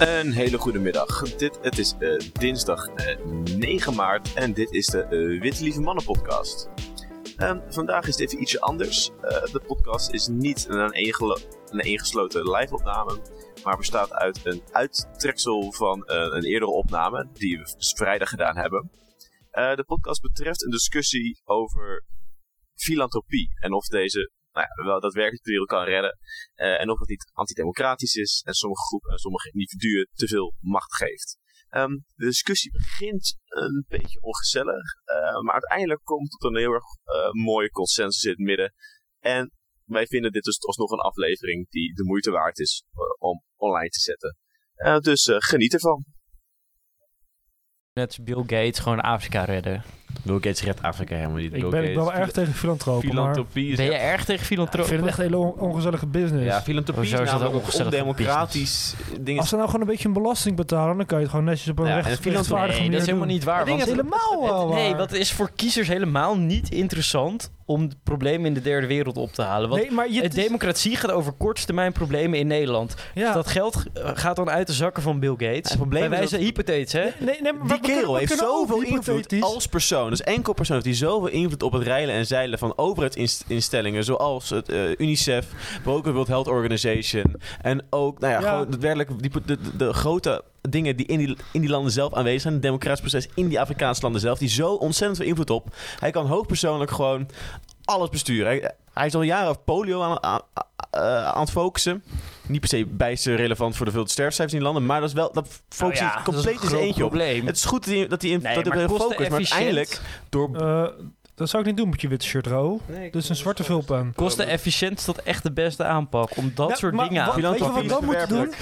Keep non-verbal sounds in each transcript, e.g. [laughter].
Een hele goede middag. Dit, het is eh, dinsdag eh, 9 maart en dit is de eh, Witte Lieve Mannen podcast. Ehm, vandaag is het even ietsje anders. De podcast is niet een, een ingesloten live opname, maar bestaat uit een uittreksel van een eerdere opname die we vrijdag gedaan hebben. De podcast betreft een discussie over filantropie en of deze nou ja, wel daadwerkelijk de wereld kan redden. eh, en of het niet antidemocratisch is en sommige groepen en sommige individuen te veel macht geeft. Ehm, de discussie begint een beetje ongezellig, eh, maar uiteindelijk komt tot een heel erg eh, mooie consensus in het midden. En wij vinden dit dus alsnog een aflevering die de moeite waard is eh, om online te zetten. Eh, dus eh, geniet ervan. Net Bill Gates gewoon Afrika redden. Bill Gates redt Afrika helemaal niet. Ik Bill ben ik ben wel erg tegen filantropen, maar Filantropie is Ben je erg tegen ik filantropen? vind het echt een hele on- ongezellige business. Ja, filantropie is namelijk een ongezellige ondemocratisch. Als ze nou gewoon een beetje een belasting betalen, dan kan je het gewoon netjes op een Ja, recht, Nee, manier dat is helemaal doen. niet waar. Dat is helemaal het- Nee, waar. dat is voor kiezers helemaal niet interessant om de problemen in de derde wereld op te halen. Want Nee, maar je democratie gaat over kortstermijn problemen in Nederland. ja. Dat geld gaat dan uit de zakken van Bill Gates. het probleem Bij is wijze dat- hypothetisch, hè? Nee, nee, maar Die kerel heeft zoveel invloed hypothetisch- als persoon. Dus enkel persoon heeft hij zoveel invloed op het reilen en zeilen van overheidsinstellingen. Zoals het eh, UNICEF, maar ook de World Health Organization. En ook, nou ja, Ja. gewoon daadwerkelijk die, de, de, de grote dingen die in die, in die landen zelf aanwezig zijn. Het democratisch proces in die Afrikaanse landen zelf. Die zo ontzettend veel invloed op. Hij kan hoogpersoonlijk gewoon alles besturen. Hij, hij is al jaren op polio aan, aan, aan- aan het focussen. Niet per se bijster relevant voor de veel sterfcijfers in die landen. Maar dat is wel, dat focust Nou ja, is compleet een in zijn groot eentje op. probleem. Het is goed dat hij, dat hij, in, Nee, dat maar focussen. Maar uiteindelijk, door... Eh, dat zou ik niet doen met je witte shirt, Ro. Dus een zwarte vulpen. Kosten-efficiënt is dat echt de beste aanpak om dat Ja, soort maar dingen aan te Weet je wat we dan is moeten doen?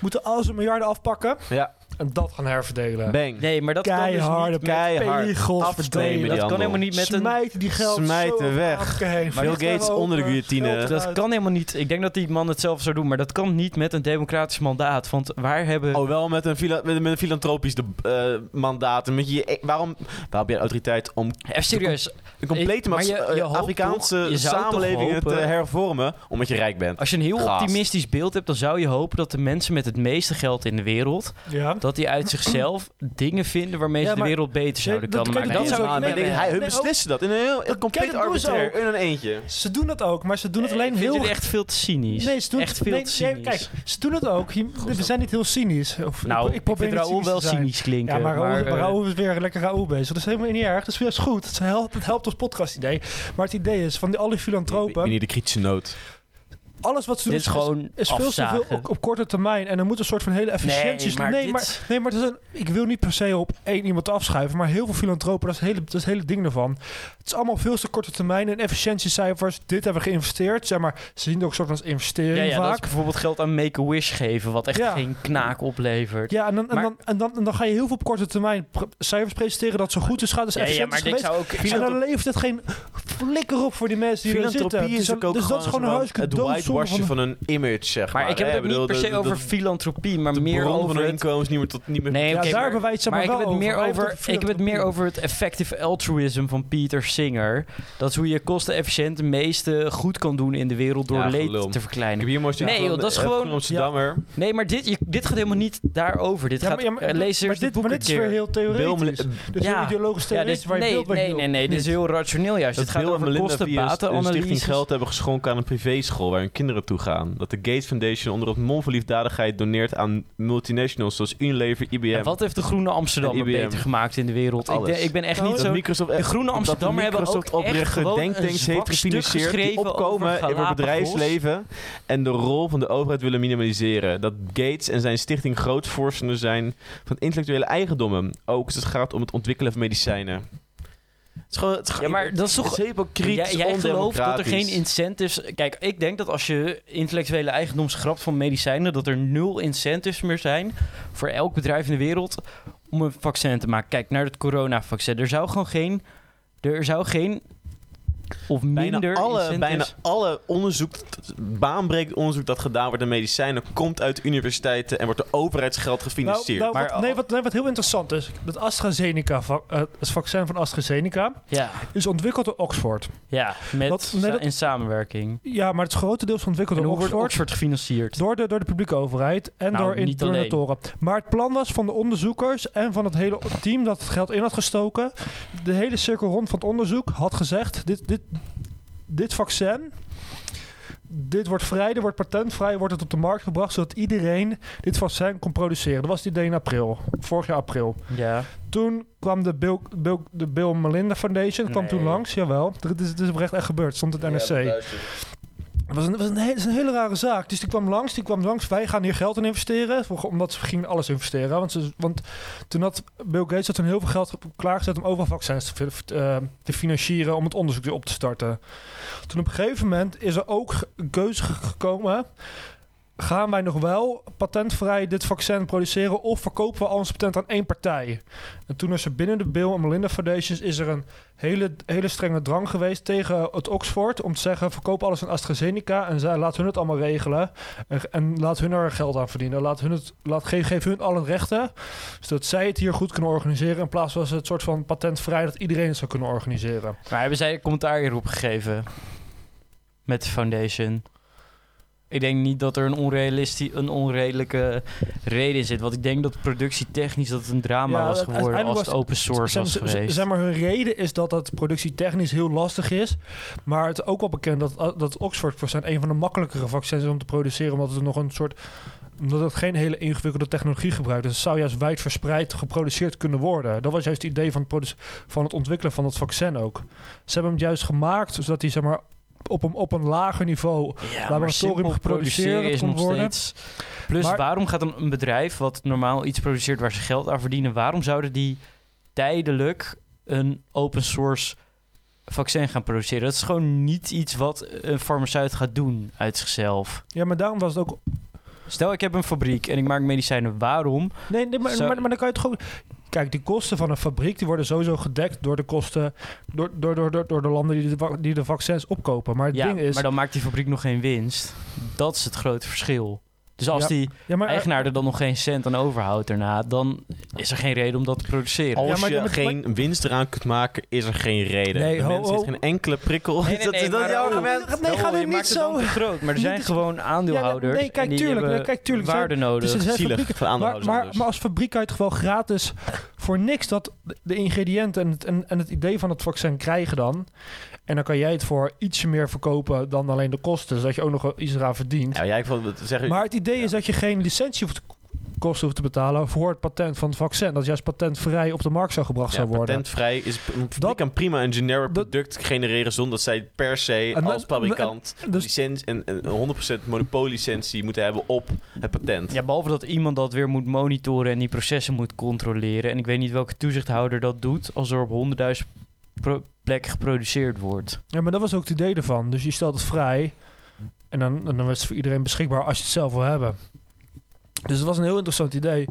Moeten al zijn miljarden afpakken Ja, en dat gaan herverdelen. bang. Nee, maar dat Keiharde kan dus niet met, keihard dat kan helemaal niet met een Smijten die geld Smijten weg. Heen. Bill Gates onder de guillotine. Dat kan helemaal niet. Ik denk dat die man het zelf zou doen, maar dat kan niet met een democratisch mandaat. Want waar hebben... Oh, wel met een, fila- met, met een filantropisch de, eh, mandaat. En Met je, waarom, waarom heb je de autoriteit om Even serieus, een complete maar je- eh, Afrikaanse toch- samenleving te hervormen omdat je rijk bent? als je een heel Gast. optimistisch beeld hebt, dan zou je hopen dat de mensen met het meeste geld in de wereld, Ja. dat die uit zichzelf dingen vinden waarmee Ja, ze de maar- wereld beter zouden dat kunnen maken. doen Dat zo- zou ik nee, nee, hij, hun nee, beslissen dat in een heel Dat- compleet kijk, dat doen ze arbitrair, in een eentje. Ze doen het ook, maar ze doen het alleen vind heel... dit echt veel te cynisch. Nee, ze doen echt het, veel nee, te nee, cynisch. kijk, ze doen het ook. Je- we zijn niet heel cynisch. Of, nou, ik, ik, probeer vind Raoul cynisch wel cynisch klinken. Ja, maar Raoul, eh, is weer lekker Raoul bezig. Dat is helemaal niet erg. Dat is best goed. Het helpt, het helpt als podcast-idee. Maar het idee is van die alle Ik filantropen... ben niet de kritische noot. Alles wat ze doen is gewoon is veel te veel op, op korte termijn. En er moet een soort van hele efficiëntie... maar nee, dit- maar, nee, maar het is een- ik wil niet per se op één iemand afschuiven. Maar heel veel filantropen, dat is, het hele, dat is het hele ding ervan. Het is allemaal veel te korte termijn. En efficiëntiecijfers, dit hebben we geïnvesteerd. Zeg maar, ze zien het ook een soort van als investering Ja, ja, dat is vaak. bijvoorbeeld geld aan Make-A-Wish geven, wat echt Ja. geen knaak oplevert. Ja, en dan, en, Maar- dan, en, dan, en dan ga je heel veel op korte termijn cijfers presenteren dat zo goed is gaat. Dus Ja, ja, efficiënt maar is zou ook... En dan levert het geen flikker op voor die mensen die er zitten. Filantropie Dus, is ook, dus dat is gewoon een whitewashen van... van een image, zeg maar. Maar ik heb het niet per se over filantropie, maar meer over inkomens niet meer tot niet meer. Nee, daar hebben wij het zeg maar ik heb wel het meer over. Ik heb het meer over het effective altruism van Peter Singer. Dat is hoe je kostenefficiënt de meeste goed kan doen in de wereld door Ja, leed gelul. te Ik verkleinen. heb hier mooi Nee, joh, dat is gewoon- Amsterdammer. Nee, maar dit, je- dit gaat helemaal niet daarover. Dit Ja, gaat, maar, ja, maar, eh, lees maar eerst het dit, maar dit is weer heel theoretisch. Bill, Dus Ja. heel ideologisch Ja, theoretisch dit, waar je nee, beeld nee, nee, nee, dit is heel rationeel juist. dat Het gaat over een stichting geld hebben geschonken aan een privéschool waar hun kinderen toe gaan. Dat de Gates Foundation onder het mom van liefdadigheid doneert aan multinationals zoals Unilever, IBM. En wat heeft de Groene Amsterdammer beter gemaakt in de wereld? Ik, ik ben echt Nou, niet zo... Microsoft, De Groene Amsterdammer hebben Microsoft ook echt zwak heeft gefinancierd die opkomen over in het bedrijfsleven en de rol van de overheid willen minimaliseren. Dat Gates en zijn stichting groot voorstander zijn van intellectuele eigendommen. Ook als het gaat om het ontwikkelen van medicijnen. Het is gewoon, het is, Ja, maar dat is toch- hypocriet, Jij, jij gelooft dat er geen incentives... Kijk, ik denk dat als je intellectuele eigendom schrapt van medicijnen... dat er nul incentives meer zijn voor elk bedrijf in de wereld... om een vaccin te maken. Kijk naar het coronavaccin. Er zou gewoon geen... Er zou geen of minder Bijna alle, incentives? bijna alle onderzoek, baanbrekend onderzoek dat gedaan wordt naar medicijnen, komt uit universiteiten en wordt door overheidsgeld gefinancierd. Nou, nou, Maar- wat, nee, wat, nee, wat heel interessant is, dat AstraZeneca, eh, het vaccin van AstraZeneca, Ja, is ontwikkeld door Oxford. ja met, nee, dat- in samenwerking. Ja, maar het is grotendeels ontwikkeld En door hoe wordt Oxford. Oxford gefinancierd? Door de, door de publieke overheid en Nou, door in- donatoren. Maar het plan was van de onderzoekers en van het hele team dat het geld in had gestoken. De hele cirkel rond van het onderzoek had gezegd: dit, dit, dit vaccin. Dit wordt vrij, dit wordt patentvrij, wordt het op de markt gebracht zodat iedereen dit vaccin kon produceren. Dat was het idee in april, vorig jaar april. Ja. Toen kwam de Bill, Bill, de Bill Melinda Foundation kwam toen langs, jawel. Het is, het is oprecht echt gebeurd, stond het NRC. Het was een, was een, hele, een hele rare zaak. Dus die kwam langs, die kwam langs. Wij gaan hier geld in investeren. Omdat ze gingen alles investeren. Want, ze, want toen had Bill Gates toen heel veel geld klaargezet om overal vaccins te, eh, te financieren. Om het onderzoek weer op te starten. Toen op een gegeven moment is er ook een keuze ge- gekomen. Gaan wij nog wel patentvrij dit vaccin produceren of verkopen we al ons patent aan één partij? En toen is er binnen de Bill en Melinda Foundations is er een hele, hele strenge drang geweest tegen het Oxford om te zeggen verkoop alles aan AstraZeneca en zij laat hun het allemaal regelen en, en laat hun er geld aan verdienen. Laat hun het, laat, geef, geef hun alle rechten, zodat zij het hier goed kunnen organiseren in plaats van het soort van patentvrij dat iedereen het zou kunnen organiseren. Maar hebben zij commentaar hierop gegeven? Met de foundation? Ik denk niet dat er een, onrealisti- een onredelijke reden zit. Want ik denk dat productietechnisch dat het een drama Ja, was geworden als het open source was geweest. Zeg maar, hun reden is dat het productietechnisch heel lastig is. Maar het is ook wel bekend dat, dat Oxford vaccin een van de makkelijkere vaccins is om te produceren. Omdat het nog een soort. Omdat het geen hele ingewikkelde technologie gebruikt. Dus het zou juist wijdverspreid geproduceerd kunnen worden. Dat was juist het idee van het, van het ontwikkelen van het vaccin ook. Ze hebben hem juist gemaakt zodat hij zeg maar, op, een, op een lager niveau ja, laboratorium geproduceerd kon nog worden. steeds... Plus, Maar- waarom gaat een, een bedrijf wat normaal iets produceert waar ze geld aan verdienen... waarom zouden die tijdelijk een open source vaccin gaan produceren? Dat is gewoon niet iets wat een farmaceut gaat doen uit zichzelf. Ja, maar daarom was het ook Stel, ik heb een fabriek en ik maak medicijnen. Waarom? Nee, nee maar, maar, maar dan kan je het gewoon... Kijk, die kosten van een fabriek die worden sowieso gedekt door de kosten... door, door, door, door, door de landen die de, die de vaccins opkopen. Maar het Ja, ding is... maar dan maakt die fabriek nog geen winst. Dat is het grote verschil. Dus als Ja, die ja, maar, eigenaar er dan nog geen cent aan overhoudt daarna... dan is er geen reden om dat te produceren. Als Ja, maar- je maar- geen winst eraan kunt maken, is er geen reden. Nee, ho, geen enkele prikkel. Nee, nee, dat nee, is dat jouw argument? Nee, ga nu niet het zo- groot. Maar er [laughs] zijn gewoon aandeelhouders. nee, kijk, en die tuurlijk, kijk, tuurlijk, waarde nodig. Dus het Zielig Maar, aandeelhouders maar, maar als fabriek het wel gratis voor niks dat de ingrediënten en het, en, en het idee van het vaccin krijgen dan. En dan kan jij het voor ietsje meer verkopen dan alleen de kosten, zodat je ook nog wel iets eraan verdient. Ja, jij wil zeggen... Maar het idee is dat je geen licentie hoeft te kosten hoeft te betalen voor het patent van het vaccin. Dat juist patentvrij op de markt zou gebracht ja, zou worden. patentvrij is... Dat- kan prima een generic dat- product genereren zonder dat zij per se En als fabrikant dus- licentie, een, een 100% monopolielicentie moeten hebben op het patent. Ja, behalve dat iemand dat weer moet monitoren en die processen moet controleren. En ik weet niet welke toezichthouder dat doet als er op honderdduizend pro- plekken geproduceerd wordt. Ja, maar dat was ook het idee ervan. Dus je stelt het vrij. En dan, en dan is het voor iedereen beschikbaar als je het zelf wil hebben. Dus het was een heel interessant idee.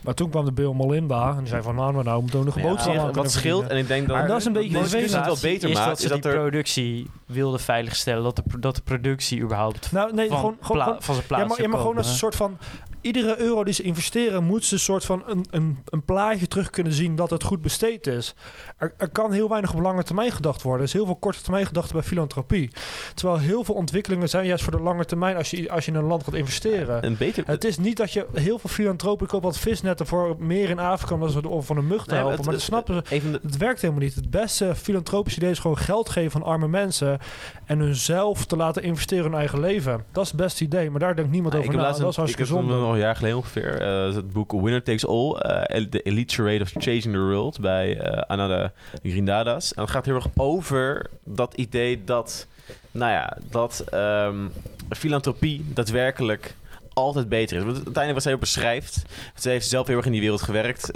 Maar toen kwam de Bill Molinda en die zei van... Nou, nou, nou, we moeten ook nog een Ja, boterham aan wat scheelt, en ik denk dat... Maar dat is een beetje wat vervelend. het wel beter is maakt, dat ze is dat die er... productie wilden veiligstellen. Dat de, dat de productie überhaupt Nou, nee, van, gewoon, gewoon, van zijn plaats ja, maar, ja, maar gewoon als een soort van... Iedere euro die ze investeren, moet ze een soort van een, een, een plaatje terug kunnen zien dat het goed besteed is. Er, er kan heel weinig op lange termijn gedacht worden. Er is heel veel korte termijn gedachten bij filantropie. Terwijl heel veel ontwikkelingen zijn juist voor de lange termijn als je, als je in een land gaat investeren. Een beter... Het is niet dat je heel veel filantropen koopt wat visnetten voor meer in Afrika omdat ze om van een mug te Nee, helpen. het- maar dat snappen ze. Even de, Het werkt helemaal niet. Het beste filantropische idee is gewoon geld geven aan arme mensen en hunzelf te laten investeren in hun eigen leven. Dat is het beste idee, maar daar denkt niemand Ah, over na. Dat is hartstikke zonde. Jaar geleden ongeveer. eh, het boek Winner Takes All. eh, The Elite Charade of Chasing the World. Bij Anna de Grindadas. En het gaat heel erg over dat idee dat... Nou ja, dat ehm, filantropie daadwerkelijk altijd beter is. Want uiteindelijk wat zij ook beschrijft... Ze heeft zelf heel erg in die wereld gewerkt.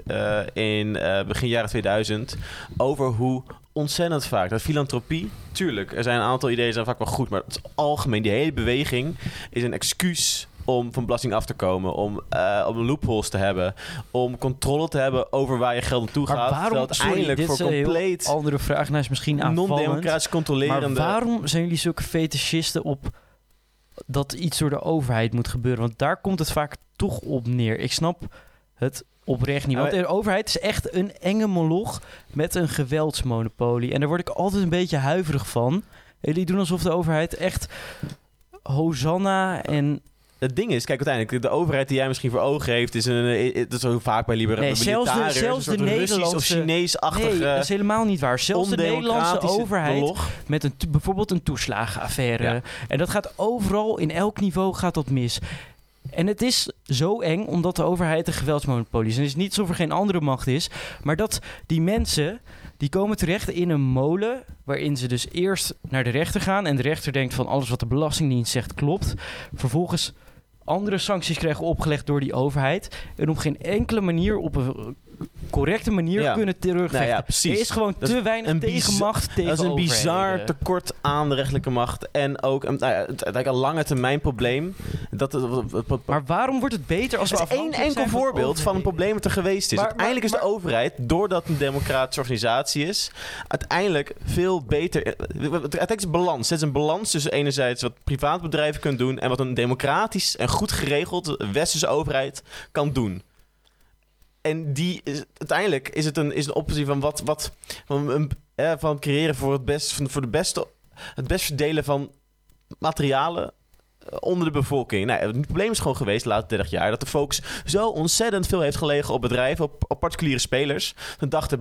in begin jaren 2000. Over hoe ontzettend vaak. Dat filantropie, tuurlijk, er zijn een aantal ideeën zijn vaak wel goed, maar het algemeen, die hele beweging is een excuus om van belasting af te komen, om, eh om loopholes te hebben, om controle te hebben over waar je geld naartoe Maar gaat. waarom, uiteindelijk voor compleet andere vraag, nou is misschien aanvallend. non-democratisch controlerende... Maar waarom zijn jullie zulke fetischisten op dat iets door de overheid moet gebeuren? Want daar komt het vaak toch op neer. Ik snap het oprecht niet. Want de overheid is echt een enge moloch met een geweldsmonopolie. En daar word ik altijd een beetje huiverig van. Jullie doen alsof de overheid echt Hosanna en... Het ding is, kijk, uiteindelijk, de overheid die jij misschien voor ogen heeft, is een, eh, dat is zo vaak bij libera- Nee, zelfs de- zelfs de Russisch of Nederlandse- Chinees-achtige... Nee, dat is helemaal niet waar. Zelfs de Nederlandse overheid met een, bijvoorbeeld een toeslagenaffaire. Ja. En dat gaat overal, in elk niveau gaat dat mis. En het is zo eng omdat de overheid een geweldsmonopolie is. En het is niet alsof er geen andere macht is. Maar dat die mensen, die komen terecht in een molen... waarin ze dus eerst naar de rechter gaan... en de rechter denkt van alles wat de Belastingdienst zegt klopt. Vervolgens andere sancties krijgen opgelegd door die overheid... en op geen enkele manier op een correcte manier Ja. kunnen terugvechten. Nou ja. Er is gewoon Dat te is weinig tegenmacht tegen Dat is een bizar tekort aan de rechterlijke macht. En ook een, nou ja, het, het, een lange termijn probleem. Dat, het- het- het- het- Maar waarom wordt het beter als we het is één afhankelijk enkel voorbeeld van een probleem dat er geweest is. Maar- uiteindelijk is de maar- overheid, doordat het een democratische organisatie is, uiteindelijk veel beter. Uiteindelijk is een balans. Het is een balans tussen enerzijds wat privaatbedrijven kunnen doen en wat een democratisch en goed geregeld westerse overheid kan doen. En die uiteindelijk is het een, is een optie van wat, wat van, een, eh, van creëren voor het best, van, voor de beste, het best verdelen van materialen eh, onder de bevolking. Nou, het probleem is gewoon geweest de laatste 30 jaar dat de focus zo ontzettend veel heeft gelegen op bedrijven, op, op particuliere spelers. We dachten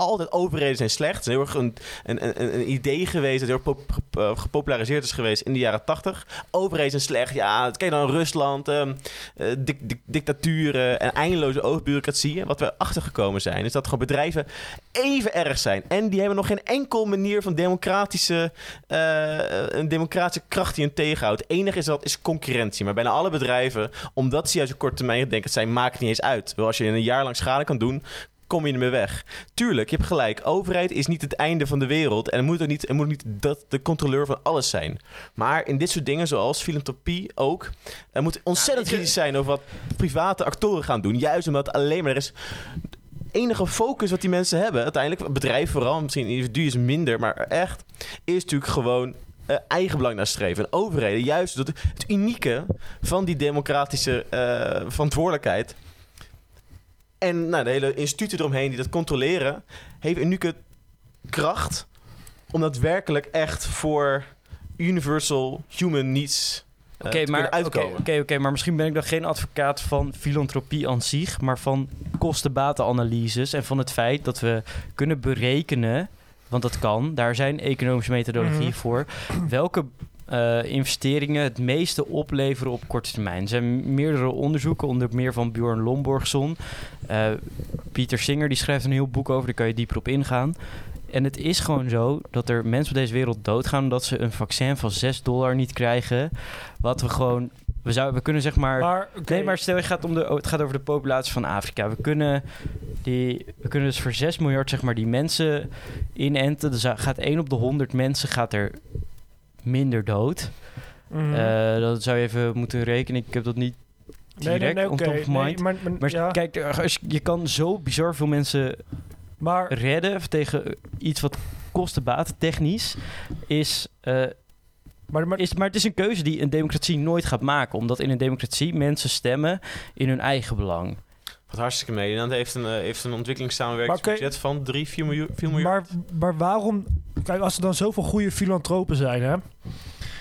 altijd overheden zijn slecht. Het is heel een, een, een, idee geweest dat heel eh, gepopulariseerd is geweest in de jaren 80. Overheden zijn slecht. Ja, kijk dan Rusland, ehm, eh, dic- dic- dictaturen en eindeloze overbureaucratie. En wat we achtergekomen zijn, is dat gewoon bedrijven even erg zijn. En die hebben nog geen enkel manier van democratische, eh, een democratische kracht die hen tegenhoudt. Het enige is dat is concurrentie. Maar bijna alle bedrijven, omdat ze juist op korte termijn denken zijn, maakt niet eens uit. Wel, als je een jaar lang schade kan doen, kom je ermee weg. Tuurlijk, je hebt gelijk. Overheid is niet het einde van de wereld. En het moet ook niet, het moet niet dat de controleur van alles zijn. Maar in dit soort dingen, zoals filantropie ook, er moet ontzettend kritisch zijn over wat private actoren gaan doen. Juist omdat alleen maar er is enige focus wat die mensen hebben. Uiteindelijk, bedrijf vooral, misschien individu is minder, maar echt is natuurlijk gewoon eh, eigen belang nastreven. En overheden, juist dat het unieke van die democratische eh, verantwoordelijkheid. En nou, de hele instituten eromheen die dat controleren, heeft een unieke kracht om daadwerkelijk echt voor universal human needs eh, Oké, te maar, kunnen oké, uitkomen. oké, oké, maar misschien ben ik dan geen advocaat van filantropie aan zich, maar van kosten-batenanalyses en van het feit dat we kunnen berekenen, want dat kan, daar zijn economische methodologieën Mhm. voor, welke eh, investeringen het meeste opleveren op korte termijn. Er zijn meerdere onderzoeken, onder meer van Bjorn Lomborgson. Eh, Pieter Singer die schrijft een heel boek over, daar kan je dieper op ingaan. En het is gewoon zo dat er mensen op deze wereld doodgaan omdat ze een vaccin van 6 dollar niet krijgen. Wat we gewoon. We, zouden, we kunnen zeg maar. Nee, maar stel je gaat om de, het gaat over de populatie van Afrika. We kunnen, die, we kunnen dus voor 6 miljard zeg maar, die mensen inenten. Dus gaat 1 op de 100 mensen gaat er minder dood. mhm. Eh, dat zou je even moeten rekenen. Ik heb dat niet direct of nee, mind. maar, maar, Maar ja, kijk, als je, je kan zo bizar veel mensen maar redden tegen iets wat kostenbaten technisch is, Maar, maar, is... Maar het is een keuze die een democratie nooit gaat maken. Omdat in een democratie mensen stemmen in hun eigen belang. Wat hartstikke mee. Nederland heeft een, eh, heeft een ontwikkelingssamenwerkingsbudget van 3, 4 miljoen. 4 miljard. maar, maar waarom... Kijk, als er dan zoveel goede filantropen zijn, hè?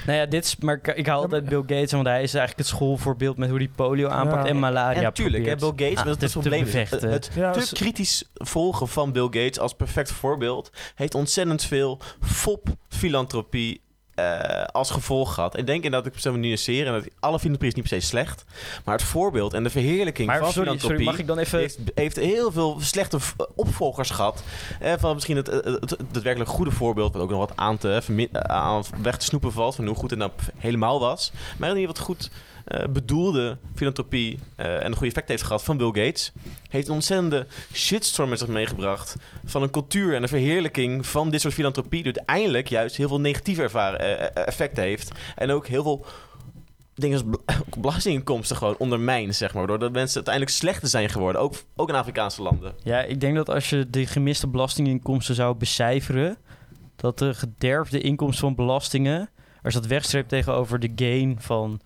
Nou ja, dit is, maar ik- ik haal altijd Bill Gates, want hij is eigenlijk het schoolvoorbeeld met hoe hij polio aanpakt Ja. en malaria en natuurlijk, Bill Gates, ah, dat is het probleem. Het, het Ja, te dus- kritisch volgen van Bill Gates als perfect voorbeeld heeft ontzettend veel fop-filantropie eh, als gevolg gehad. Ik denk inderdaad, ik zou me nuanceren, en dat alle filantropie is niet per se slecht, maar het voorbeeld en de verheerlijking Maar van sorry, filantropie sorry, mag ik dan even... heeft, heeft heel veel slechte opvolgers gehad. Eh, van misschien het, het, het, het daadwerkelijk goede voorbeeld, wat ook nog wat aan, te, eh, aan weg te snoepen valt, van hoe goed het nou helemaal was. Maar in ieder geval wat goed eh, bedoelde filantropie eh, en een goede effect heeft gehad van Bill Gates, heeft een ontzettende shitstorm met zich meegebracht van een cultuur en een verheerlijking van dit soort filantropie, die uiteindelijk juist heel veel negatieve eh, effecten heeft. En ook heel veel dingen als bel- [laughs] belastinginkomsten gewoon ondermijnt, zeg maar. Doordat mensen uiteindelijk slechter zijn geworden. Ook, ook in Afrikaanse landen. Ja, ik denk dat als je de gemiste belastinginkomsten zou becijferen, dat de gederfde inkomsten van belastingen, als dat wegstreept tegenover de gain van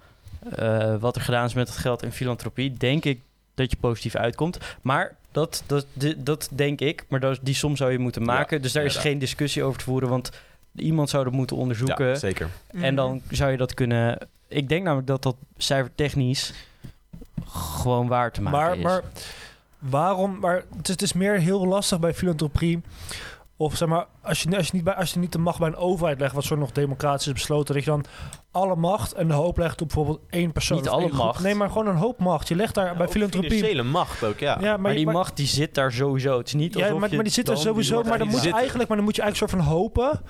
eh, wat er gedaan is met het geld in filantropie, denk ik dat je positief uitkomt. Maar dat, dat, dat denk ik, maar dat, die som zou je moeten maken. dus daar is geen discussie over te voeren, want iemand zou dat moeten onderzoeken. Ja, zeker. En dan zou je dat kunnen. Ik denk namelijk dat dat cijfertechnisch gewoon waar te maken Maar, is. maar waarom? Maar het is, het is meer heel lastig bij filantropie. Of zeg maar, als je, als je, niet, bij, als je niet de macht bij een overheid legt, wat zo nog democratisch is besloten, dat je dan alle macht en de hoop legt op bijvoorbeeld één persoon. Niet alle groep. macht. Nee, maar gewoon een hoop macht. Je legt daar bij filantropie. Financiële macht ook, ja. Ja, maar, maar die maar- macht die zit daar sowieso. Het is niet Ja, alsof maar, je maar die zit er sowieso. Maar dan, moet je eigenlijk, maar dan moet je eigenlijk soort van hopen.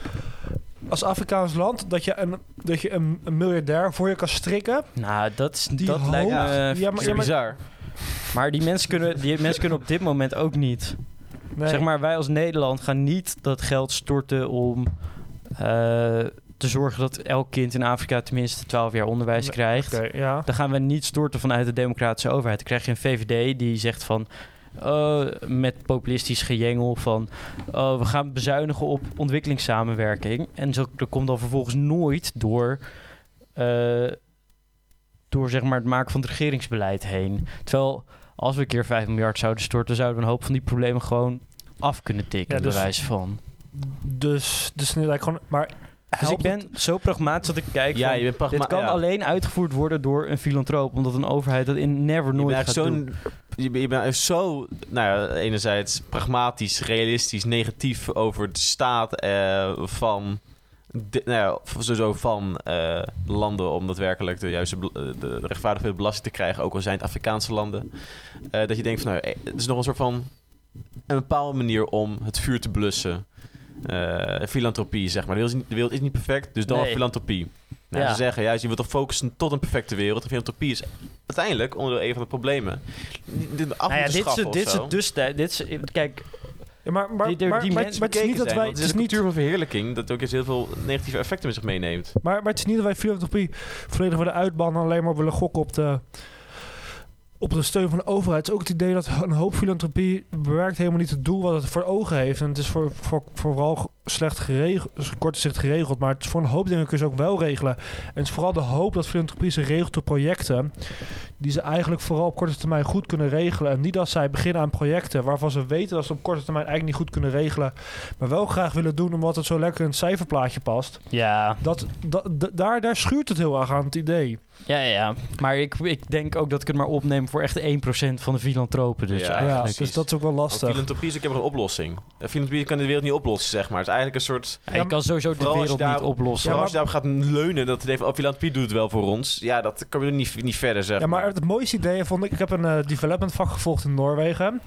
Als Afrikaans land dat je een, dat je een, een miljardair voor je kan strikken. Nou, dat, is, Die dat hoop- lijkt me... Ja, maar- bizar. Maar die mensen, kunnen, die mensen kunnen op dit moment ook niet. Nee. Zeg maar, wij als Nederland gaan niet dat geld storten om eh, te zorgen dat elk kind in Afrika tenminste 12 jaar onderwijs krijgt. Ja. Dan gaan we niet storten vanuit de democratische overheid. Dan krijg je een VVD die zegt van... oh, met populistisch gejengel van... oh, we gaan bezuinigen op ontwikkelingssamenwerking. En zo, dat komt dan vervolgens nooit door... eh, door zeg maar het maken van het regeringsbeleid heen. Terwijl als we een keer 5 miljard zouden storten... zouden we een hoop van die problemen gewoon af kunnen tikken. Ja, bij dus- wijze van. Dus, dus nu lijkt gewoon. Maar Dus ik ben zo pragmatisch dat ik kijk Ja, van, je bent pragma- Dit kan ja. alleen uitgevoerd worden door een filantroop. Omdat een overheid dat in never Je nooit bent gaat doen. zo'n... Je, bent- je bent echt zo, nou ja, enerzijds pragmatisch, realistisch, negatief over de staat eh, van, de, nou ja, sowieso van eh, landen om daadwerkelijk de juiste, eh, de, rechtvaardige belasting te krijgen, ook al zijn het Afrikaanse landen. Eh, dat je denkt van, nou, het is nog een soort van een bepaalde manier om het vuur te blussen. Filantropie, zeg maar. De wereld, is niet, de wereld is niet perfect, dus dan Nee. filantropie. Nou, Ja. Ze zeggen juist, je wilt toch focussen tot een perfecte wereld. En filantropie is uiteindelijk onderdeel een van de problemen. Dit Nou ja, dit is, dit is dus. Dit is, kijk, Ja, maar, maar, Die- die- maar, die maar, het is niet dat wij. Het is een niet, cultuur van verheerlijking dat ook eens heel veel negatieve effecten met zich meeneemt. maar, maar het is niet dat wij filantropie volledig willen uitbannen. Alleen maar willen gokken op de, op de steun van de overheid. Het is ook het idee dat een hoop filantropie bewerkt helemaal niet het doel wat het voor ogen heeft. En het is voor, voor, vooral slecht geregeld, dus zicht geregeld. Maar het is voor een hoop dingen kun je ze ook wel regelen. En het is vooral de hoop dat filantropie ze regelt door projecten. Die ze eigenlijk vooral op korte termijn goed kunnen regelen. En niet dat zij beginnen aan projecten waarvan ze weten dat ze op korte termijn eigenlijk niet goed kunnen regelen. Maar wel graag willen doen omdat het zo lekker in het cijferplaatje past. ja, Dat, dat, daar, daar schuurt het heel erg aan het idee. ja, ja. Maar ik, ik denk ook dat ik het maar opneem voor echt 1% van de filantropen. Dus Ja, Ja, dus dat is ook wel lastig. filantropie is ook helemaal een oplossing. Filantropie kan de wereld niet oplossen, zeg maar. Eigenlijk een soort... Ja, je kan sowieso de wereld niet daar- oplossen. Vooral maar- als je daarop gaat leunen dat het even... Oh, filantropie doet het wel voor ons. Ja, dat kan je niet, niet verder, zeg Ja, maar het mooiste idee vond ik... Ik heb een eh, development vak gevolgd in Noorwegen.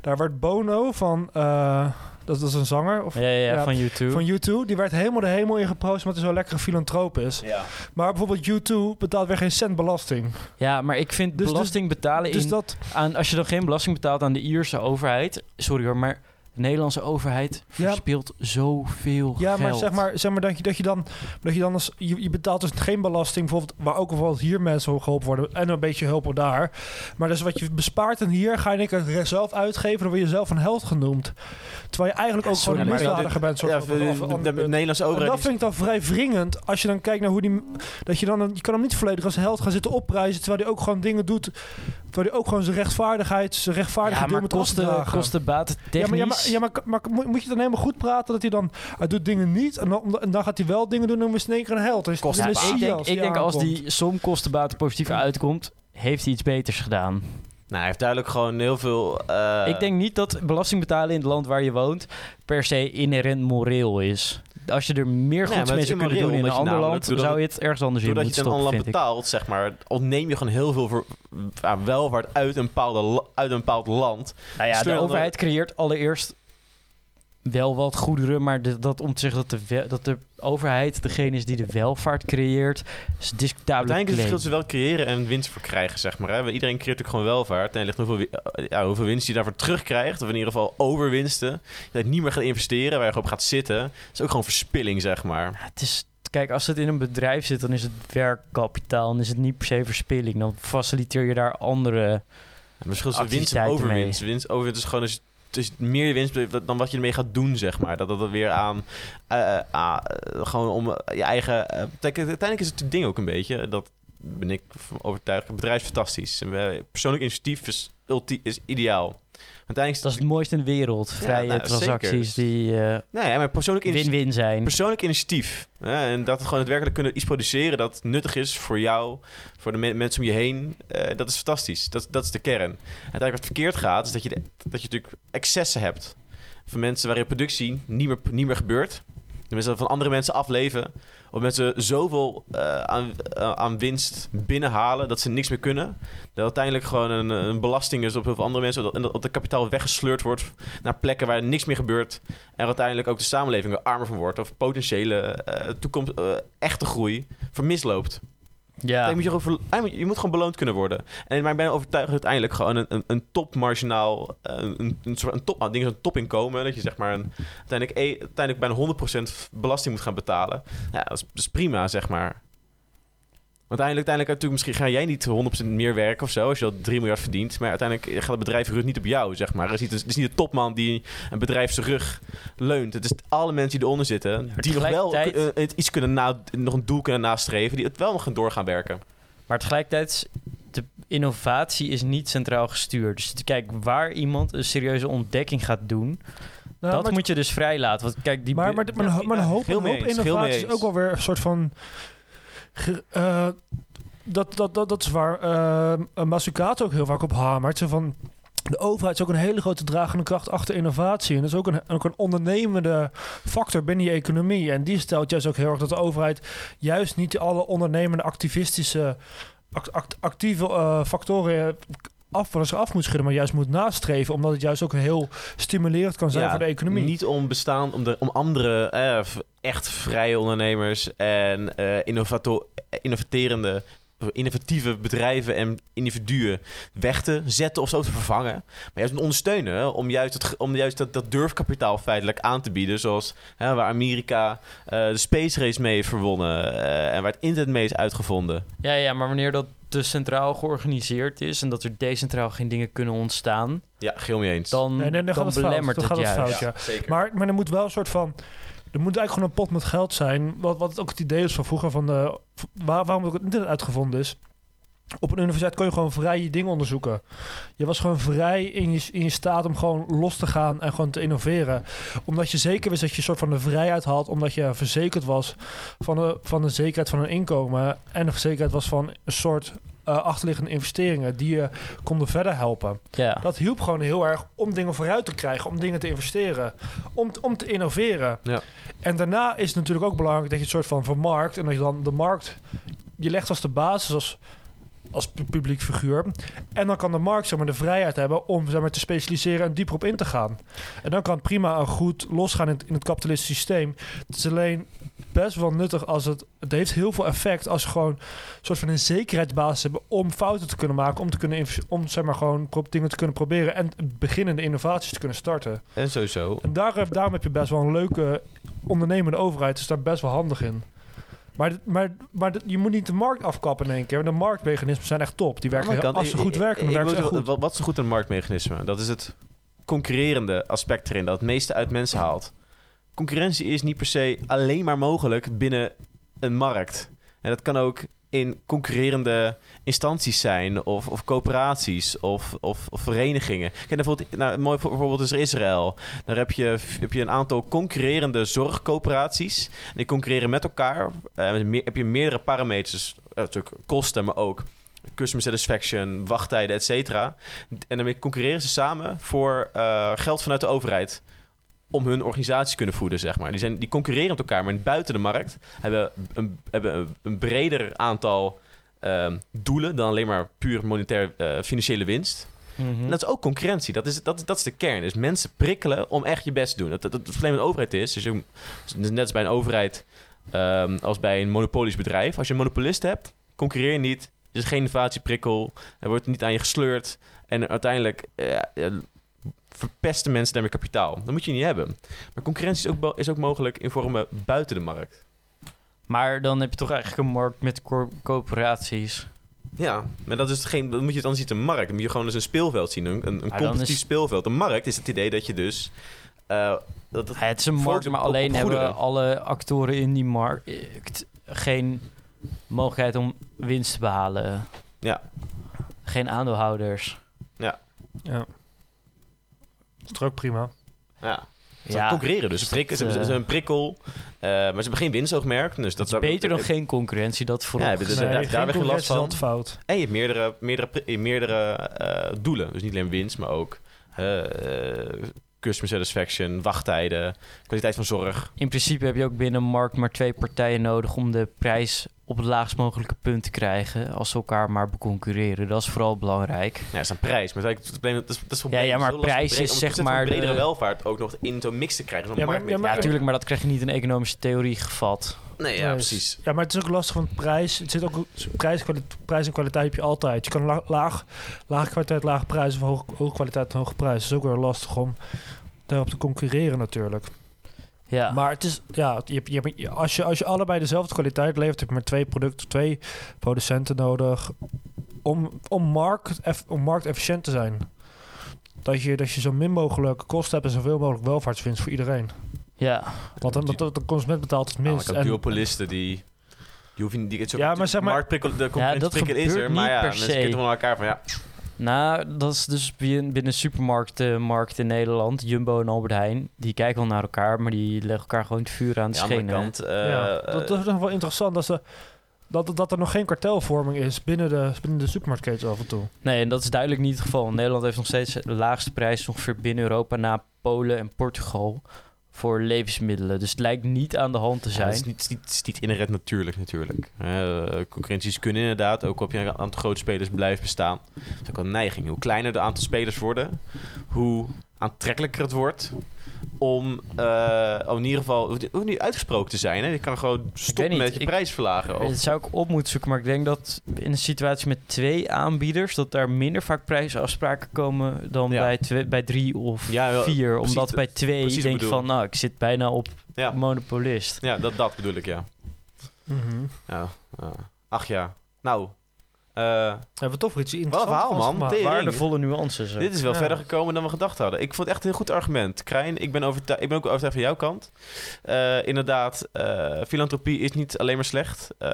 Daar werd Bono van... eh, dat, dat is een zanger of, ja, ja, van YouTube. van U2. Die werd helemaal de hemel in geprost omdat hij zo'n lekkere filantroop is. Ja. Maar bijvoorbeeld U2 betaalt weer geen cent belasting. ja, maar ik vind Dus- dus- belasting betalen Dus in, dat... aan... Als je dan geen belasting betaalt aan de Ierse overheid... Sorry hoor, maar de Nederlandse overheid Ja. verspeelt zoveel Ja, geld. maar zeg maar, zeg maar dat, je, dat je dan... Dat je dan als, je, je betaalt dus geen belasting, bijvoorbeeld... Waar ook bijvoorbeeld hier mensen geholpen worden. En een beetje hulp daar. Maar dus wat je bespaart en hier ga je keer zelf uitgeven. Dan word je zelf een held genoemd. Terwijl je eigenlijk ook gewoon een misdadiger bent. soort Ja, van- de, de- de Nederlandse En overheid... dat vind ik dan vrij wringend. Als je dan kijkt naar hoe die... Dat je dan... Je kan hem niet volledig als held gaan zitten opprijzen. Terwijl hij ook gewoon dingen doet... Terwijl hij ook gewoon zijn rechtvaardigheid... Zijn rechtvaardige ja, moet kosten, kosten baten Ja, maar, ja, maar, ja, maar, maar moet je dan helemaal goed praten dat hij dan... Hij doet dingen niet en dan, en dan gaat hij wel dingen doen en één keer een held. Ja, baten. ik denk, ik denk als die som kosten baten positief uitkomt... heeft hij iets beters gedaan. Nou, hij heeft duidelijk gewoon heel veel... eh, ik denk niet dat belasting betalen in het land waar je woont... per se inherent moreel is. Als je er meer goeds het mee zou kunnen doen in een ander land... doordat zou je het ergens anders in Doordat moeten je het een stoppen, ander land betaalt, zeg maar, ontneem je gewoon heel veel voor, welvaart uit een, bepaalde, uit een bepaald land. Nou ja, de overheid creëert allereerst wel wat goederen... maar de- dat om te zeggen dat de, dat de overheid degene is die de welvaart creëert... is discutabel. Uiteindelijk is het verschil tussen wel creëren en winst voor krijgen, zeg maar. Hè. Iedereen creëert natuurlijk gewoon welvaart. En ligt hoeveel, eh, ja, hoeveel winst je daarvoor terugkrijgt, of in ieder geval overwinsten. Dat je niet meer gaat investeren, waar je op gaat zitten. Dat is ook gewoon verspilling, zeg maar. Het is kijk, als het in een bedrijf zit, dan is het werkkapitaal. Dan is het niet per se verspilling. Dan faciliteer je daar andere... Het verschil tussen winst en Activiteiten mee. overwinst. Winst, overwinst is gewoon als je- is meer winst dan wat je ermee gaat doen, zeg maar. Dat dat er weer aan, eh, eh, ah, eh, gewoon om je eigen... uiteindelijk is het ding ook een beetje, dat ben ik overtuigd, het bedrijf is fantastisch. Persoonlijk initiatief is ideaal. Uiteindelijk Dat is het mooiste in de wereld. Vrije nou, transacties zeker. die eh, Nee, maar persoonlijk win-win zijn. Persoonlijk initiatief. En dat we gewoon het werkelijk kunnen iets produceren dat nuttig is voor jou, voor de me- mensen om je heen. eh, dat is fantastisch. Dat, dat is de kern. En uiteindelijk wat verkeerd gaat, is dat je, de- dat je natuurlijk excessen hebt. Van mensen waarin productie niet meer, niet meer gebeurt. De mensen van andere mensen afleven. Of mensen zoveel eh, aan, eh, aan winst binnenhalen dat ze niks meer kunnen. Dat uiteindelijk gewoon een, een belasting is op heel veel andere mensen. dat- En dat, kapitaal weggesleurd wordt naar plekken waar niks meer gebeurt. En uiteindelijk ook de samenleving er armer van wordt. Of potentiële eh, toekomst, echte groei vermisloopt. Ja, Je, moet gewoon je moet gewoon beloond kunnen worden. En ik ben overtuigd dat uiteindelijk gewoon een, een, een topmarginaal, eh, een, een soort een top, ah, ding is een topinkomen. Dat je zeg maar uiteindelijk, e- uiteindelijk bijna 100% belasting moet gaan betalen. Ja, dat is prima, zeg maar. Want uiteindelijk, uiteindelijk natuurlijk, misschien ga jij niet 100% meer werken of zo, als je al 3 miljard verdient. Maar uiteindelijk gaat het bedrijf rust niet op jou, zeg maar. Het is niet, het is niet de topman die een bedrijf zijn rug leunt. Het is alle mensen die eronder zitten, die nog wel eh, iets kunnen na, nog een doel kunnen nastreven, die het wel nog gaan doorgaan werken. maar tegelijkertijd, de innovatie is niet centraal gestuurd. Dus kijk, waar iemand een serieuze ontdekking gaat doen, Nou, dat moet je dus vrijlaten. Want kijk, die Maar, maar, maar, maar, maar een hoop, hoop innovatie is ook wel weer een soort van... eh, dat, dat, dat, dat is waar uh, ook heel vaak op hamert. Zo van, de overheid is ook een hele grote dragende kracht achter innovatie. En dat is ook een, ook een ondernemende factor binnen je economie. En die stelt juist ook heel erg dat de overheid juist niet alle ondernemende activistische act- act- actieve eh, factoren af, van zich af moet schudden, maar juist moet nastreven. Omdat het juist ook heel stimulerend kan zijn Ja, voor de economie. Niet om bestaan, om, de, om andere eh, echt vrije ondernemers en eh innovato- innovaterende, innovatieve bedrijven en individuen weg te zetten of zo te vervangen. Maar juist te ondersteunen hè, om juist, het, om juist dat, dat durfkapitaal feitelijk aan te bieden. Zoals hè, waar Amerika eh, de space race mee heeft verwonnen eh, en waar het internet mee is uitgevonden. Ja, ja, maar wanneer dat te centraal georganiseerd is en dat er decentraal geen dingen kunnen ontstaan, Ja, geel mee eens. dan, Nee, nee, dan gaat dan belemmert Dan het gaat het juist. fout, ja. zeker. Maar, maar er moet wel een soort van. Er moet eigenlijk gewoon een pot met geld zijn. Wat, wat ook het idee is van vroeger. Van de, waar, waarom ook het internet uitgevonden is. Op een universiteit kon je gewoon vrij je dingen onderzoeken. Je was gewoon vrij in je, in je staat om gewoon los te gaan en gewoon te innoveren. Omdat je zeker wist dat je een soort van de vrijheid had. Omdat je verzekerd was van de, van de zekerheid van een inkomen. En de zekerheid was van een soort eh, achterliggende investeringen die je konden verder helpen. Ja. Dat hielp gewoon heel erg om dingen vooruit te krijgen, om dingen te investeren, om, om te innoveren. Ja. En daarna is het natuurlijk ook belangrijk dat je het soort van vermarkt en dat je dan de markt, je legt als de basis als, als pu- publiek figuur. En dan kan de markt zeg maar, de vrijheid hebben om zeg maar, te specialiseren en dieper op in te gaan. En dan kan het prima goed losgaan in het, in het kapitalistische systeem. Het is alleen best wel nuttig als het, het heeft heel veel effect als gewoon een soort van een zekerheidsbasis hebben om fouten te kunnen maken, om te kunnen om zeg maar gewoon dingen te kunnen proberen en beginnende innovaties te kunnen starten. En sowieso. En daar, daarom heb je best wel een leuke ondernemende overheid, is daar best wel handig in. Maar, maar, maar je moet niet de markt afkappen in één keer. De marktmechanismen zijn echt top. Die werken Maar heel, als ze goed werken, dan werken ze goed. Wat, is goed een marktmechanisme? Dat is het concurrerende aspect erin, dat het meeste uit mensen haalt. Concurrentie is niet per se alleen maar mogelijk binnen een markt. En dat kan ook in concurrerende instanties zijn, of, of coöperaties, of, of, verenigingen. Kijk, bijvoorbeeld, nou, een mooi voor- voorbeeld is Israël. Daar heb je, heb je een aantal concurrerende zorgcoöperaties. Die concurreren met elkaar. Eh, heb je meerdere parameters, eh, natuurlijk kosten, maar ook customer satisfaction, wachttijden, et cetera. En daarmee concurreren ze samen voor eh, geld vanuit de overheid. Om hun organisatie te kunnen voeden, zeg maar. Die, zijn, die concurreren met elkaar, maar buiten de markt hebben een, hebben een, een breder aantal ehm, doelen dan alleen maar puur monetair eh, financiële winst. Mhm. En dat is ook concurrentie. Dat is, dat, dat is de kern. Dus mensen prikkelen om echt je best te doen. Dat, dat, dat het probleem met de overheid is. Dus je, net als bij een overheid ehm, als bij een monopolisch bedrijf. Als je een monopolist hebt, concurreer je niet. Er is geen innovatieprikkel. Er wordt niet aan je gesleurd. En uiteindelijk eh, verpesten mensen daarmee kapitaal. Dat moet je niet hebben. Maar concurrentie is ook, is ook mogelijk in vormen buiten de markt. Maar dan heb je toch eigenlijk een markt met cor- corporaties. Ja, maar dat is geen, dan moet je het dan zien een markt. Dan moet je gewoon eens een speelveld zien, een, een, competitief is- speelveld. Een markt is het idee dat je dus... eh, dat het, Ja, het is een markt, maar op- alleen op hebben alle actoren in die markt geen mogelijkheid om winst te behalen. Ja. Geen aandeelhouders. Ja. Dat is ook prima. ja, ze Ja, concurreren dus. Ze, prikken, ze, hebben- een prikkel, eh, maar ze hebben geen winstoogmerk. Dus dat dat is beter dan geen concurrentie, dat Ja, voorop. dus gezet. daar- heb je last van. fout. En je hebt meerdere, meerdere, meerdere eh, doelen. Dus niet alleen winst, maar ook eh, eh, customer satisfaction, wachttijden, kwaliteit van zorg. In principe heb je ook binnen een markt maar twee partijen nodig om de prijs op het laagst mogelijke punt te krijgen. Als ze elkaar maar beconcurreren. Dat is vooral belangrijk. Ja, dat is een prijs. Maar dat is, dat is, dat is, dat Ja, ja, maar prijs is zeg maar bredere de- welvaart ook nog in zo'n mix te krijgen. Ja, maar- markt ja, met- maar- Ja, natuurlijk, maar dat krijg je niet in economische theorie gevat. Nee, ja, Nee, precies. Ja, maar het is ook lastig van prijs. Het zit ook prijs, prijs en kwaliteit heb je altijd. Je kan la- laag, lage kwaliteit, lage prijs of hoog, hoge kwaliteit, hoge prijs. Het is ook weer lastig om daarop te concurreren natuurlijk. Ja, Maar het is, ja, je, hebt- je, als, je, als je allebei dezelfde kwaliteit levert, heb je maar twee producten, twee producenten nodig om, om, markt, eff- om marktefficiënt te zijn. Dat je, dat je zo min mogelijk kosten hebt en zoveel mogelijk welvaartswinst voor iedereen. ja. Want dan, dat, de consument betaalt het minst. En- duopolisten die... Die niet... Ja, maar zeg maar- marktprikkel- de dat is er, gebeurt maar niet ja, per mensen se. elkaar van ja... Nou, dat is dus binnen binnen supermarkten in Nederland, Jumbo en Albert Heijn. Die kijken wel naar elkaar, maar die leggen elkaar gewoon het vuur aan de andere schenen. kant... eh, ja, dat, dat is nog wel interessant dat, ze, dat, dat er nog geen kartelvorming is binnen de, binnen de supermarktketens af en toe. Nee, en dat is duidelijk niet het geval. Nederland heeft nog steeds de laagste prijs ongeveer binnen Europa na Polen en Portugal voor levensmiddelen. Dus het lijkt niet aan de hand te Ja, zijn. het, is niet, het is niet, het is niet inherent natuurlijk, natuurlijk. Eh, concurrenties kunnen inderdaad, ook op je een aantal grote spelers blijft bestaan. Dat is ook een neiging. Hoe kleiner de aantal spelers worden, hoe aantrekkelijker het wordt om, eh, om in ieder geval, hoeft niet uitgesproken te zijn. Hè? Je kan gewoon stoppen met je ik- prijs verlagen. Of, Dat zou ik op moeten zoeken, maar ik denk dat in een situatie met twee aanbieders... dat daar minder vaak prijsafspraken komen dan Ja. bij, twee, bij drie of Ja, wel, vier. precies, Omdat bij twee precies denk je van, nou, ik zit bijna op ja, monopolist. ja dat, dat bedoel ik, ja. ja. ja. Ach ja. Nou, Hebben we toch iets Wat een interessants verhaal, man. Tering. Waardevolle nuances. Dit is wel Ja. verder gekomen dan we gedacht hadden. Ik vond het echt een goed argument. Krijn, ik ben, overtuigd, ik ben ook overtuigd van jouw kant. Eh, inderdaad, eh, filantropie is niet alleen maar slecht. Eh,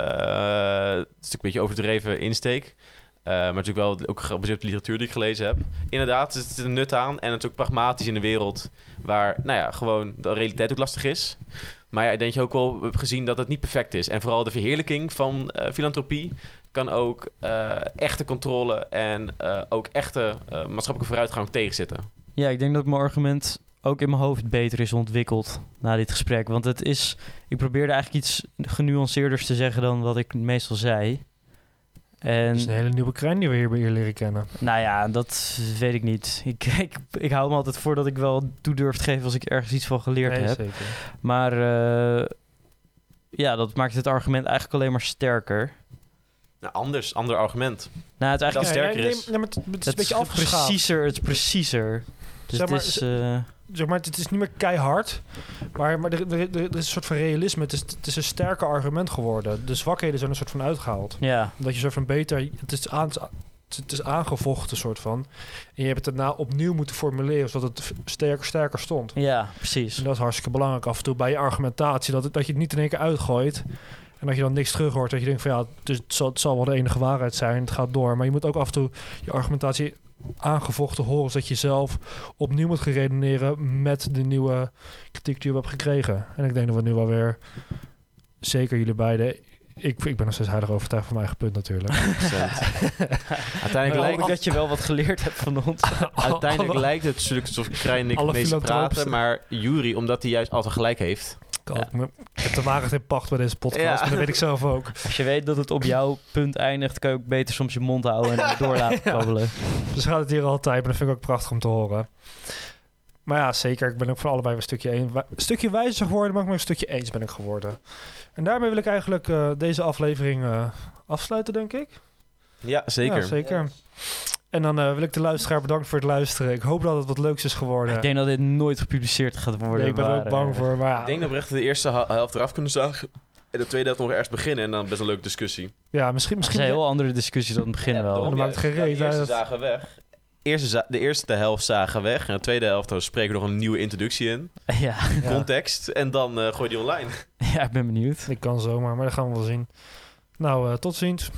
het is een beetje overdreven insteek. Eh, maar natuurlijk wel ook gebaseerd op de literatuur die ik gelezen heb. Inderdaad, er zit een nut aan. En het is ook pragmatisch in een wereld waar, nou ja, gewoon de realiteit ook lastig is. Maar ja, ik denk je ook wel hebt gezien dat het niet perfect is. En vooral de verheerlijking van eh, filantropie kan ook eh, echte controle en eh, ook echte eh, maatschappelijke vooruitgang tegenzitten. Ja, ik denk dat mijn argument ook in mijn hoofd beter is ontwikkeld na dit gesprek. Want het is... Ik probeerde eigenlijk iets genuanceerders te zeggen dan wat ik meestal zei. En Dat is een hele nieuwe krijn die we hier, hier leren kennen. nou ja, dat weet ik niet. Ik, [laughs] ik, ik hou me altijd voor dat ik wel toe durf te geven als ik ergens iets van geleerd Nee, heb. zeker. Maar eh, ja, dat maakt het argument eigenlijk alleen maar sterker. Nou, anders, ander argument. Nou, het Dat eigenlijk is sterker nee, is. nee, maar het, het is een beetje afgeschaald. preciezer. Het is preciezer. Dus Zeg maar, het is... eh, Zeg maar, het is niet meer keihard, maar, maar er, er, is een soort van realisme. Het is, het is een sterker argument geworden. De zwakheden zijn een soort van uitgehaald. ja, Dat je soort van beter... Het is, aan, het is aangevochten, soort van. En je hebt het daarna opnieuw moeten formuleren, zodat het sterker, sterker stond. ja, precies. En dat is hartstikke belangrijk af en toe bij je argumentatie. Dat, het- dat je het niet in één keer uitgooit. En dat je dan niks terug hoort. Dat je denkt van ja, dus het, zal, het zal wel de enige waarheid zijn. Het gaat door. Maar je moet ook af en toe je argumentatie aangevochten horen. Zodat je zelf opnieuw moet gaan redeneren met de nieuwe kritiek die je hebt gekregen. En ik denk dat we nu wel weer, zeker jullie beiden... Ik, ik ben nog steeds heilig overtuigd van mijn eigen punt natuurlijk. [laughs] [laughs] Uiteindelijk, lijkt, dat je wel wat geleerd hebt van ons. [laughs] uiteindelijk lijkt het natuurlijk alsof Krijn en ik filantropen praten. Maar Jury, omdat hij juist altijd gelijk heeft. Ik, ik heb de waarheid in pacht bij deze podcast. Ja. Maar dat weet ik zelf ook. [laughs] Als je weet dat het op jouw punt eindigt, kan je ook beter soms je mond houden en [laughs] door laten Ja. kabbelen. Dus gaat het hier altijd, maar dat vind ik ook prachtig om te horen. Maar ja, zeker. Ik ben ook van allebei een stukje, een, een stukje wijzer geworden, maar ook maar een stukje eens ben ik geworden. En daarmee wil ik eigenlijk eh, deze aflevering eh, afsluiten, denk ik. Ja, zeker. Ja, zeker. En dan eh, wil ik de luisteraar bedanken voor het luisteren. Ik hoop dat het wat leuks is geworden. Ik denk dat dit nooit gepubliceerd gaat worden. Nee, ik ben er ook bang eh, voor. Maar ja, Ik denk dat we echt de eerste helft eraf kunnen zagen. En de tweede helft nog ergens beginnen en dan best een leuke discussie. Ja, misschien... Dat is misschien een heel andere discussie dan het begin wel. dan maakt het geen reet De eerste zagen weg. Eerste za- de eerste helft zagen weg. En de tweede helft dan spreken we nog een nieuwe introductie in. [laughs] Ja. Ja. Context. En dan eh gooi je die online. [laughs] ja, ik ben benieuwd. Ik kan zomaar, maar dat gaan we wel zien. Nou, eh, tot ziens.